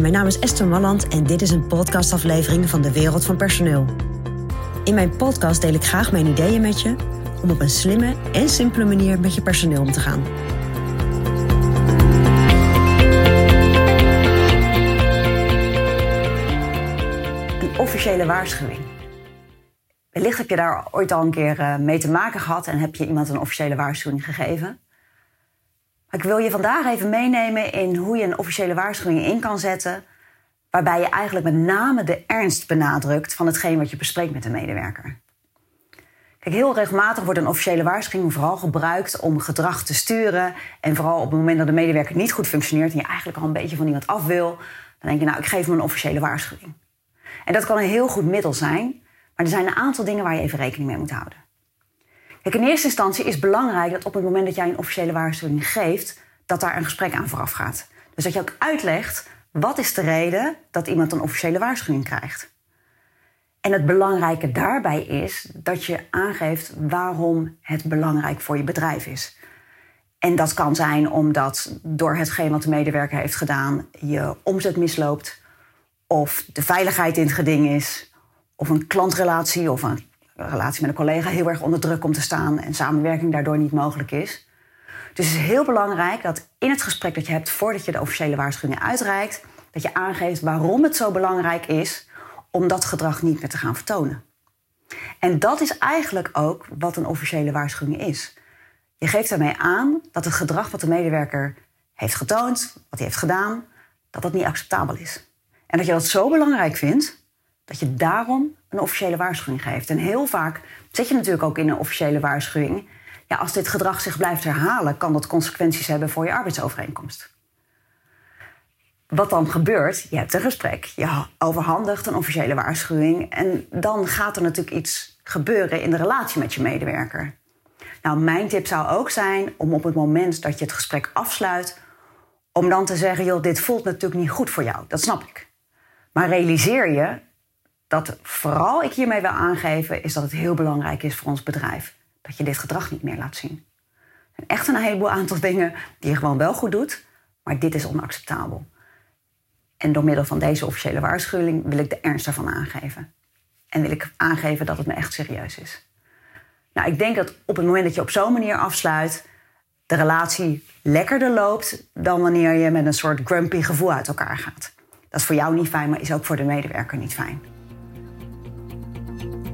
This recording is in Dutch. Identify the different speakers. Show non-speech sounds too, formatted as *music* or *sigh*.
Speaker 1: Mijn naam is Esther Malland en dit is een podcastaflevering van de Wereld van Personeel. In mijn podcast deel ik graag mijn ideeën met je om op een slimme en simpele manier met je personeel om te gaan. Een officiële waarschuwing. Wellicht heb je daar ooit al een keer eh, mee te maken gehad en heb je iemand een officiële waarschuwing gegeven. Ik wil je vandaag even meenemen in hoe je een officiële waarschuwing in kan zetten. Waarbij je eigenlijk met name de ernst benadrukt van hetgeen wat je bespreekt met de medewerker. Kijk, heel regelmatig wordt een officiële waarschuwing vooral gebruikt om gedrag te sturen. En vooral op het moment dat de medewerker niet goed functioneert en je eigenlijk al een beetje van iemand af wil, dan denk je, nou, ik geef hem een officiële waarschuwing. En dat kan een heel goed middel zijn, maar er zijn een aantal dingen waar je even rekening mee moet houden. In eerste instantie is belangrijk dat op het moment dat jij een officiële waarschuwing geeft, dat daar een gesprek aan vooraf gaat. Dus dat je ook uitlegt wat is de reden dat iemand een officiële waarschuwing krijgt. En het belangrijke daarbij is dat je aangeeft waarom het belangrijk voor je bedrijf is. En dat kan zijn omdat door hetgeen wat de medewerker heeft gedaan je omzet misloopt, of de veiligheid in het geding is, of een klantrelatie of een relatie met een collega heel erg onder druk komt te staan en samenwerking daardoor niet mogelijk is. Dus het is heel belangrijk dat in het gesprek dat je hebt voordat je de officiële waarschuwing uitreikt, dat je aangeeft waarom het zo belangrijk is om dat gedrag niet meer te gaan vertonen. En dat is eigenlijk ook wat een officiële waarschuwing is. Je geeft daarmee aan dat het gedrag wat de medewerker heeft getoond, wat hij heeft gedaan, dat dat niet acceptabel is. En dat je dat zo belangrijk vindt dat je daarom een officiële waarschuwing geeft. En heel vaak zit je natuurlijk ook in een officiële waarschuwing. Ja, als dit gedrag zich blijft herhalen, kan dat consequenties hebben voor je arbeidsovereenkomst. Wat dan gebeurt, je hebt een gesprek, je overhandigt een officiële waarschuwing en dan gaat er natuurlijk iets gebeuren in de relatie met je medewerker. Nou, mijn tip zou ook zijn om op het moment dat je het gesprek afsluit, om dan te zeggen: joh, dit voelt natuurlijk niet goed voor jou. Dat snap ik. Maar realiseer je dat vooral ik hiermee wil aangeven, is dat het heel belangrijk is voor ons bedrijf dat je dit gedrag niet meer laat zien. Er zijn echt een heleboel aantal *laughs* dingen die je gewoon wel goed doet, maar dit is onacceptabel. En door middel van deze officiële waarschuwing wil ik de ernst ervan aangeven. En wil ik aangeven dat het me echt serieus is. Nou, ik denk dat op het moment dat je op zo'n manier afsluit, de relatie lekkerder loopt dan wanneer je met een soort grumpy gevoel uit elkaar gaat. Dat is voor jou niet fijn, maar is ook voor de medewerker niet fijn.